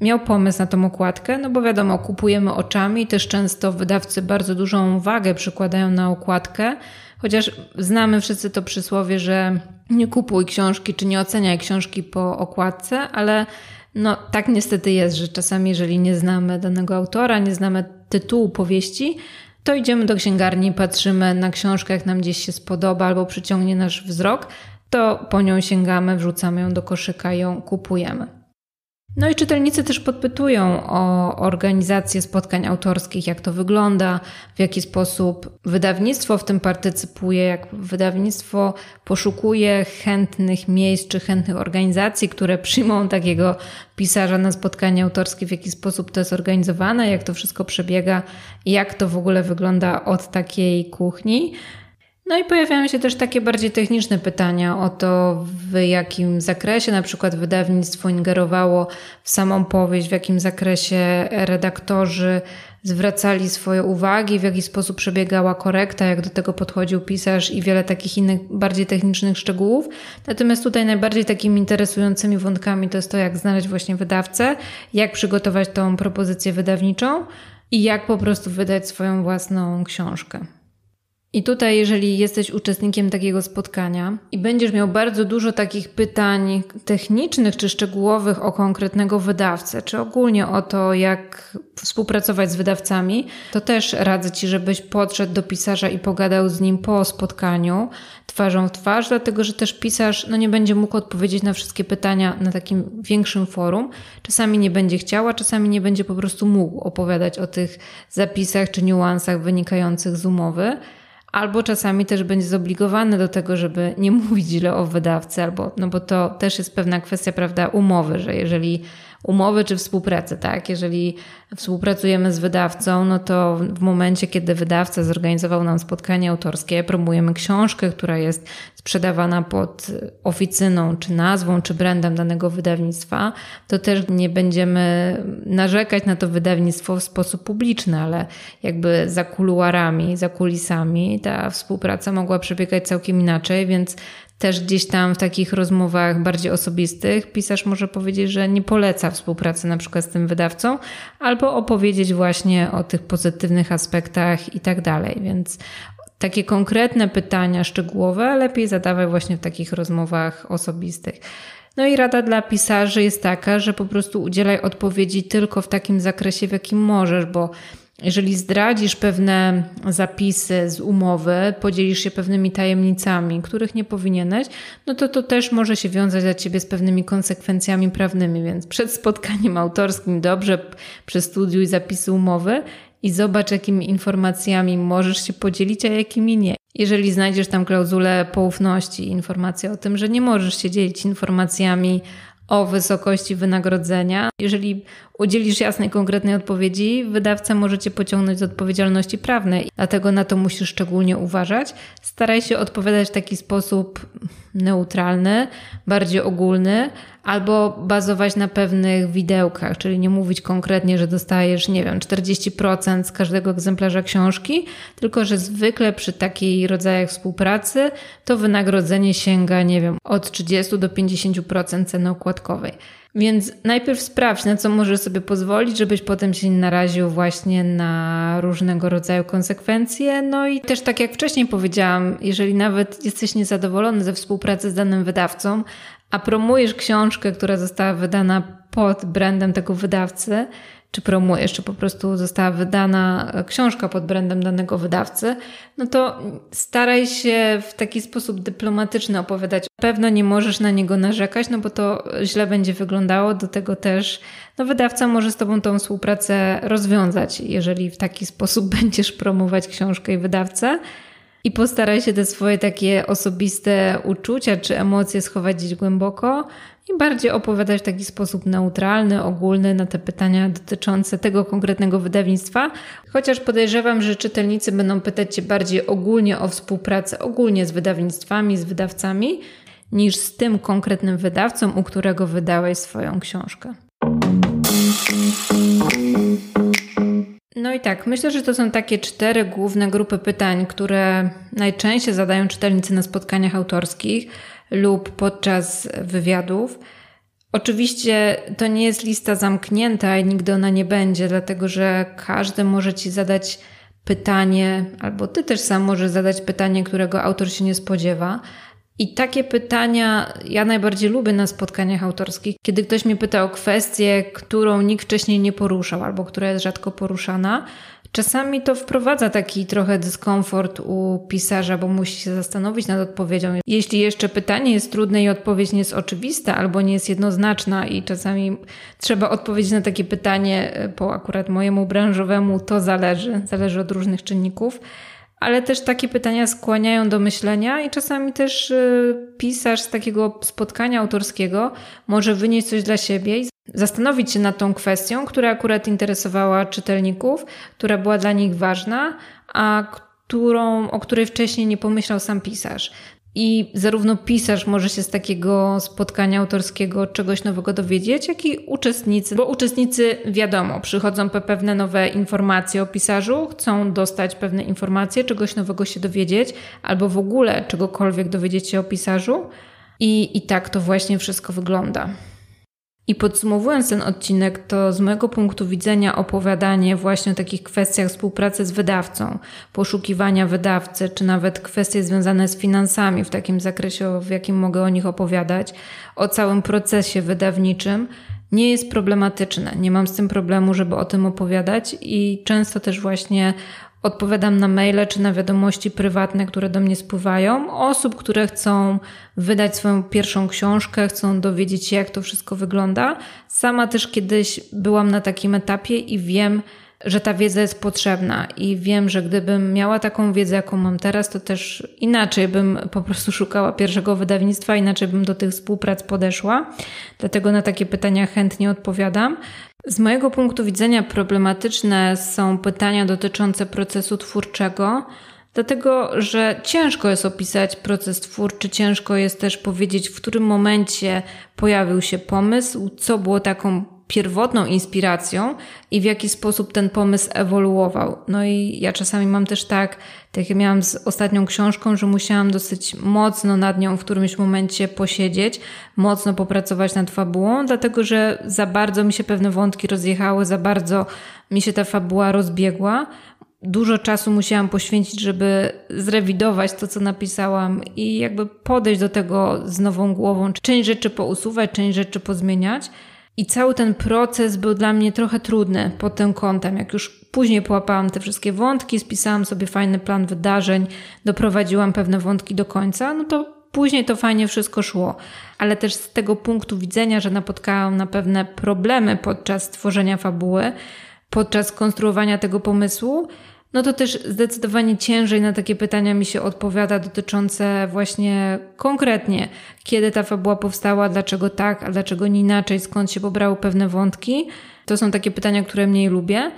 miał pomysł na tą okładkę, no bo wiadomo, kupujemy oczami. Też często wydawcy bardzo dużą wagę przykładają na okładkę, chociaż znamy wszyscy to przysłowie, że nie kupuj książki czy nie oceniaj książki po okładce, ale no tak niestety jest, że czasami jeżeli nie znamy danego autora, nie znamy tytułu powieści, to idziemy do księgarni, patrzymy na książkę, jak nam gdzieś się spodoba albo przyciągnie nasz wzrok, to po nią sięgamy, wrzucamy ją do koszyka i ją kupujemy. No i czytelnicy też podpytują o organizację spotkań autorskich, jak to wygląda, w jaki sposób wydawnictwo w tym partycypuje, jak wydawnictwo poszukuje chętnych miejsc czy chętnych organizacji, które przyjmą takiego pisarza na spotkanie autorskie, w jaki sposób to jest organizowane, jak to wszystko przebiega, jak to w ogóle wygląda od takiej kuchni. No i pojawiają się też takie bardziej techniczne pytania o to, w jakim zakresie na przykład wydawnictwo ingerowało w samą powieść, w jakim zakresie redaktorzy zwracali swoje uwagi, w jaki sposób przebiegała korekta, jak do tego podchodził pisarz i wiele takich innych bardziej technicznych szczegółów. Natomiast tutaj najbardziej takimi interesującymi wątkami to jest to, jak znaleźć właśnie wydawcę, jak przygotować tą propozycję wydawniczą i jak po prostu wydać swoją własną książkę. I tutaj, jeżeli jesteś uczestnikiem takiego spotkania i będziesz miał bardzo dużo takich pytań technicznych czy szczegółowych o konkretnego wydawcę, czy ogólnie o to, jak współpracować z wydawcami, to też radzę Ci, żebyś podszedł do pisarza i pogadał z nim po spotkaniu, twarzą w twarz, dlatego że też pisarz no, nie będzie mógł odpowiedzieć na wszystkie pytania na takim większym forum. Czasami nie będzie chciał, a czasami nie będzie po prostu mógł opowiadać o tych zapisach czy niuansach wynikających z umowy albo czasami też będzie zobligowany do tego, żeby nie [laughs] mówić źle o wydawcy, albo, no bo to też jest pewna kwestia, prawda, umowy, że jeżeli umowy czy współpracy, tak? Jeżeli współpracujemy z wydawcą, no to w momencie, kiedy wydawca zorganizował nam spotkanie autorskie, promujemy książkę, która jest sprzedawana pod oficyną, czy nazwą, czy brandem danego wydawnictwa, to też nie będziemy narzekać na to wydawnictwo w sposób publiczny, ale jakby za kuluarami, za kulisami ta współpraca mogła przebiegać całkiem inaczej, więc też gdzieś tam w takich rozmowach bardziej osobistych pisarz może powiedzieć, że nie poleca współpracy na przykład z tym wydawcą, albo opowiedzieć właśnie o tych pozytywnych aspektach i tak dalej. Więc takie konkretne pytania szczegółowe lepiej zadawaj właśnie w takich rozmowach osobistych. No i rada dla pisarzy jest taka, że po prostu udzielaj odpowiedzi tylko w takim zakresie, w jakim możesz, bo jeżeli zdradzisz pewne zapisy z umowy, podzielisz się pewnymi tajemnicami, których nie powinieneś, no to to też może się wiązać dla ciebie z pewnymi konsekwencjami prawnymi. Więc przed spotkaniem autorskim dobrze przestudiuj zapisy umowy i zobacz, jakimi informacjami możesz się podzielić, a jakimi nie. Jeżeli znajdziesz tam klauzulę poufności, informację o tym, że nie możesz się dzielić informacjami o wysokości wynagrodzenia. Jeżeli udzielisz jasnej, konkretnej odpowiedzi, wydawca może cię pociągnąć do odpowiedzialności prawnej. Dlatego na to musisz szczególnie uważać. Staraj się odpowiadać w taki sposób neutralny, bardziej ogólny, albo bazować na pewnych widełkach, czyli nie mówić konkretnie, że dostajesz, nie wiem, 40% z każdego egzemplarza książki, tylko że zwykle przy takiej rodzajach współpracy to wynagrodzenie sięga, nie wiem, od 30 do 50% ceny okładkowej. Więc najpierw sprawdź, na co możesz sobie pozwolić, żebyś potem się nie naraził właśnie na różnego rodzaju konsekwencje. No i też tak jak wcześniej powiedziałam, jeżeli nawet jesteś niezadowolony ze współpracy z danym wydawcą, a promujesz książkę, która została wydana pod brandem tego wydawcy, czy promujesz, czy po prostu została wydana książka pod brandem danego wydawcy, no to staraj się w taki sposób dyplomatyczny opowiadać. Pewno nie możesz na niego narzekać, no bo to źle będzie wyglądało. Do tego też no wydawca może z tobą tą współpracę rozwiązać, jeżeli w taki sposób [laughs] będziesz promować książkę i wydawcę i postaraj się te swoje takie osobiste uczucia czy emocje schować gdzieś głęboko i bardziej opowiadać w taki sposób neutralny, ogólny na te pytania dotyczące tego konkretnego wydawnictwa. Chociaż podejrzewam, że czytelnicy będą pytać Cię bardziej ogólnie o współpracę, ogólnie z wydawnictwami, z wydawcami, niż z tym konkretnym wydawcą, u którego wydałeś swoją książkę. No i tak, myślę, że to są takie cztery główne grupy pytań, które najczęściej zadają czytelnicy na spotkaniach autorskich lub podczas wywiadów. Oczywiście to nie jest lista zamknięta i nigdy ona nie będzie, dlatego że każdy może ci zadać pytanie, albo ty też sam możesz zadać pytanie, którego autor się nie spodziewa. I takie pytania ja najbardziej lubię na spotkaniach autorskich, kiedy ktoś mnie pyta o kwestię, którą nikt wcześniej nie poruszał albo która jest rzadko poruszana. Czasami to wprowadza taki trochę dyskomfort u pisarza, bo musi się zastanowić nad odpowiedzią. Jeśli jeszcze pytanie jest trudne i odpowiedź nie jest oczywista albo nie jest jednoznaczna, i czasami trzeba odpowiedzieć na takie pytanie e, po akurat mojemu branżowemu, to zależy, zależy od różnych czynników ale też takie pytania skłaniają do myślenia i czasami też y, pisarz z takiego spotkania autorskiego może wynieść coś dla siebie i zastanowić się nad tą kwestią, która akurat interesowała czytelników, która była dla nich ważna, a którą, o której wcześniej nie pomyślał sam pisarz. I zarówno pisarz może się z takiego spotkania autorskiego czegoś nowego dowiedzieć, jak i uczestnicy, bo uczestnicy wiadomo, przychodzą po pewne nowe informacje o pisarzu, chcą dostać pewne informacje, czegoś nowego się dowiedzieć, albo w ogóle czegokolwiek dowiedzieć się o pisarzu. I, i tak to właśnie wszystko wygląda. I podsumowując ten odcinek, to z mojego punktu widzenia opowiadanie właśnie o takich kwestiach współpracy z wydawcą, poszukiwania wydawcy, czy nawet kwestie związane z finansami w takim zakresie, w jakim mogę o nich opowiadać, o całym procesie wydawniczym, nie jest problematyczne. Nie mam z tym problemu, żeby o tym opowiadać i często też właśnie Odpowiadam na maile czy na wiadomości prywatne, które do mnie spływają, osób, które chcą wydać swoją pierwszą książkę, chcą dowiedzieć się, jak to wszystko wygląda. Sama też kiedyś byłam na takim etapie i wiem, że ta wiedza jest potrzebna i wiem, że gdybym miała taką wiedzę, jaką mam teraz, to też inaczej bym po prostu szukała pierwszego wydawnictwa, inaczej bym do tych współprac podeszła. Dlatego na takie pytania chętnie odpowiadam. Z mojego punktu widzenia problematyczne są pytania dotyczące procesu twórczego, dlatego że ciężko jest opisać proces twórczy, ciężko jest też powiedzieć, w którym momencie pojawił się pomysł, co było taką pierwotną inspiracją i w jaki sposób ten pomysł ewoluował. No i ja czasami mam też tak, tak jak miałam z ostatnią książką, że musiałam dosyć mocno nad nią w którymś momencie posiedzieć, mocno popracować nad fabułą, dlatego że za bardzo mi się pewne wątki rozjechały, za bardzo mi się ta fabuła rozbiegła. Dużo czasu musiałam poświęcić, żeby zrewidować to, co napisałam i jakby podejść do tego z nową głową, część rzeczy pousuwać, część rzeczy pozmieniać. I cały ten proces był dla mnie trochę trudny pod tym kątem. Jak już później połapałam te wszystkie wątki, spisałam sobie fajny plan wydarzeń, doprowadziłam pewne wątki do końca, no to później to fajnie wszystko szło. Ale też z tego punktu widzenia, że napotkałam na pewne problemy podczas tworzenia fabuły, podczas konstruowania tego pomysłu, no to też zdecydowanie ciężej na takie pytania mi się odpowiada dotyczące właśnie konkretnie, kiedy ta fabuła powstała, dlaczego tak, a dlaczego nie inaczej, skąd się pobrały pewne wątki. To są takie pytania, które mniej lubię.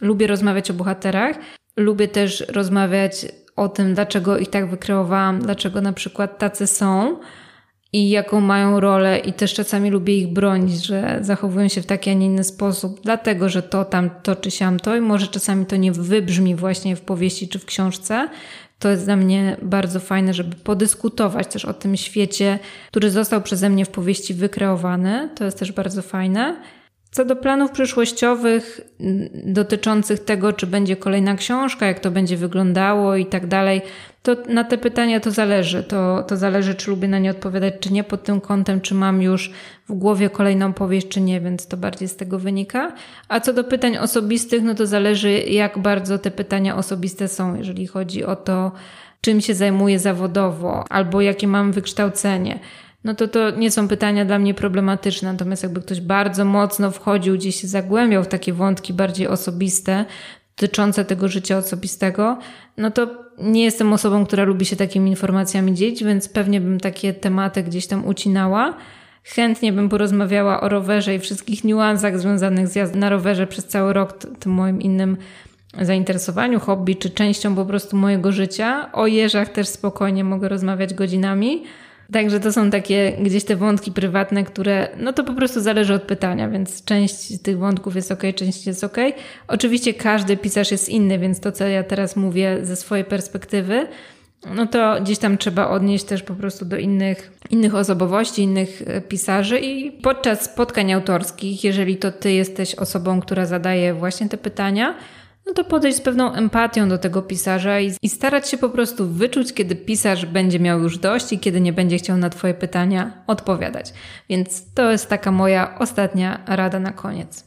Lubię rozmawiać o bohaterach, lubię też rozmawiać o tym, dlaczego ich tak wykreowałam, dlaczego na przykład tacy są i jaką mają rolę, i też czasami lubię ich bronić, że zachowują się w taki, a nie inny sposób, dlatego że to tam, to czy siam to, i może czasami to nie wybrzmi właśnie w powieści czy w książce. To jest dla mnie bardzo fajne, żeby podyskutować też o tym świecie, który został przeze mnie w powieści wykreowany. To jest też bardzo fajne. Co do planów przyszłościowych dotyczących tego, czy będzie kolejna książka, jak to będzie wyglądało i tak dalej, to na te pytania to zależy. To, to zależy, czy lubię na nie odpowiadać, czy nie pod tym kątem, czy mam już w głowie kolejną powieść, czy nie, więc to bardziej z tego wynika. A co do pytań osobistych, no to zależy, jak bardzo te pytania osobiste są, jeżeli chodzi o to, czym się zajmuję zawodowo, albo jakie mam wykształcenie no to to nie są pytania dla mnie problematyczne. Natomiast jakby ktoś bardzo mocno wchodził, gdzieś się zagłębiał w takie wątki bardziej osobiste, dotyczące tego życia osobistego, no to nie jestem osobą, która lubi się takimi informacjami dzielić, więc pewnie bym takie tematy gdzieś tam ucinała. Chętnie bym porozmawiała o rowerze i wszystkich niuansach związanych z jazdą na rowerze przez cały rok, tym moim innym zainteresowaniu, hobby czy częścią po prostu mojego życia. O jeżach też spokojnie mogę rozmawiać godzinami. Także to są takie gdzieś te wątki prywatne, które no to po prostu zależy od pytania, więc część tych wątków jest ok, część jest ok. Oczywiście każdy pisarz jest inny, więc to, co ja teraz mówię ze swojej perspektywy, no to gdzieś tam trzeba odnieść też po prostu do innych, innych osobowości, innych e, pisarzy i podczas spotkań autorskich, jeżeli to ty jesteś osobą, która zadaje właśnie te pytania, no to podejść z pewną empatią do tego pisarza i, i, starać się po prostu wyczuć, kiedy pisarz będzie miał już dość i kiedy nie będzie chciał na Twoje pytania odpowiadać. Więc to jest taka moja ostatnia rada na koniec.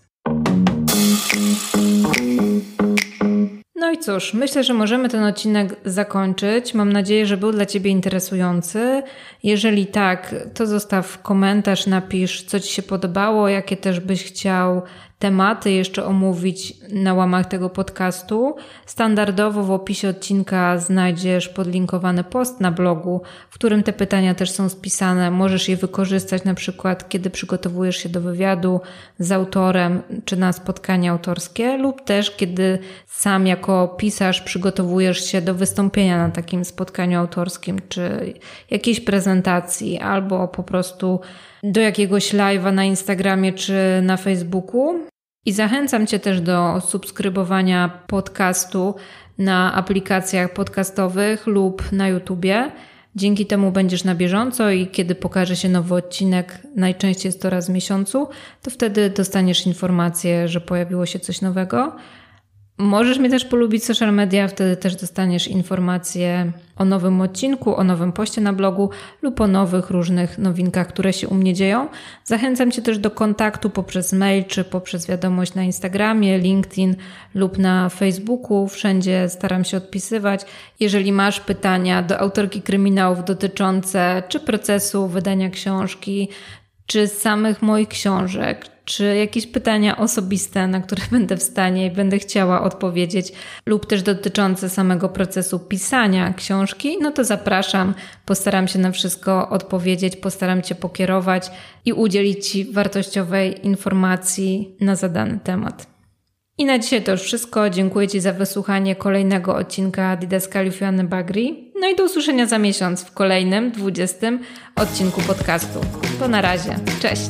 No i cóż, myślę, że możemy ten odcinek zakończyć. Mam nadzieję, że był dla Ciebie interesujący. Jeżeli tak, to zostaw komentarz, napisz, co Ci się podobało, jakie też byś chciał tematy jeszcze omówić na łamach tego podcastu. Standardowo w opisie odcinka znajdziesz podlinkowany post na blogu, w którym te pytania też są spisane. Możesz je wykorzystać na przykład, kiedy przygotowujesz się do wywiadu z autorem czy na spotkanie autorskie, lub też kiedy sam jako pisarz przygotowujesz się do wystąpienia na takim spotkaniu autorskim czy jakiejś prezentacji, albo po prostu do jakiegoś live'a na Instagramie czy na Facebooku. I zachęcam Cię też do subskrybowania podcastu na aplikacjach podcastowych lub na YouTubie. Dzięki temu będziesz na bieżąco i kiedy pokaże się nowy odcinek, najczęściej jest to raz w miesiącu, to wtedy dostaniesz informację, że pojawiło się coś nowego. Możesz mnie też polubić social media, wtedy też dostaniesz informacje o nowym odcinku, o nowym poście na blogu lub o nowych różnych nowinkach, które się u mnie dzieją. Zachęcam Cię też do kontaktu poprzez mail czy poprzez wiadomość na Instagramie, LinkedIn lub na Facebooku. Wszędzie staram się odpisywać. Jeżeli masz pytania do autorki kryminałów dotyczące czy procesu wydania książki, czy z samych moich książek, czy jakieś pytania osobiste, na które [laughs] będę w stanie i będę chciała odpowiedzieć, lub też dotyczące samego procesu pisania książki, no to zapraszam. Postaram się na wszystko odpowiedzieć, postaram Cię pokierować i udzielić Ci wartościowej informacji na zadany temat. I na dzisiaj to już wszystko. Dziękuję Ci za wysłuchanie kolejnego odcinka Didaskaliów Joanny Bagri. No i do usłyszenia za miesiąc w kolejnym, 20 odcinku podcastu. To na razie. Cześć!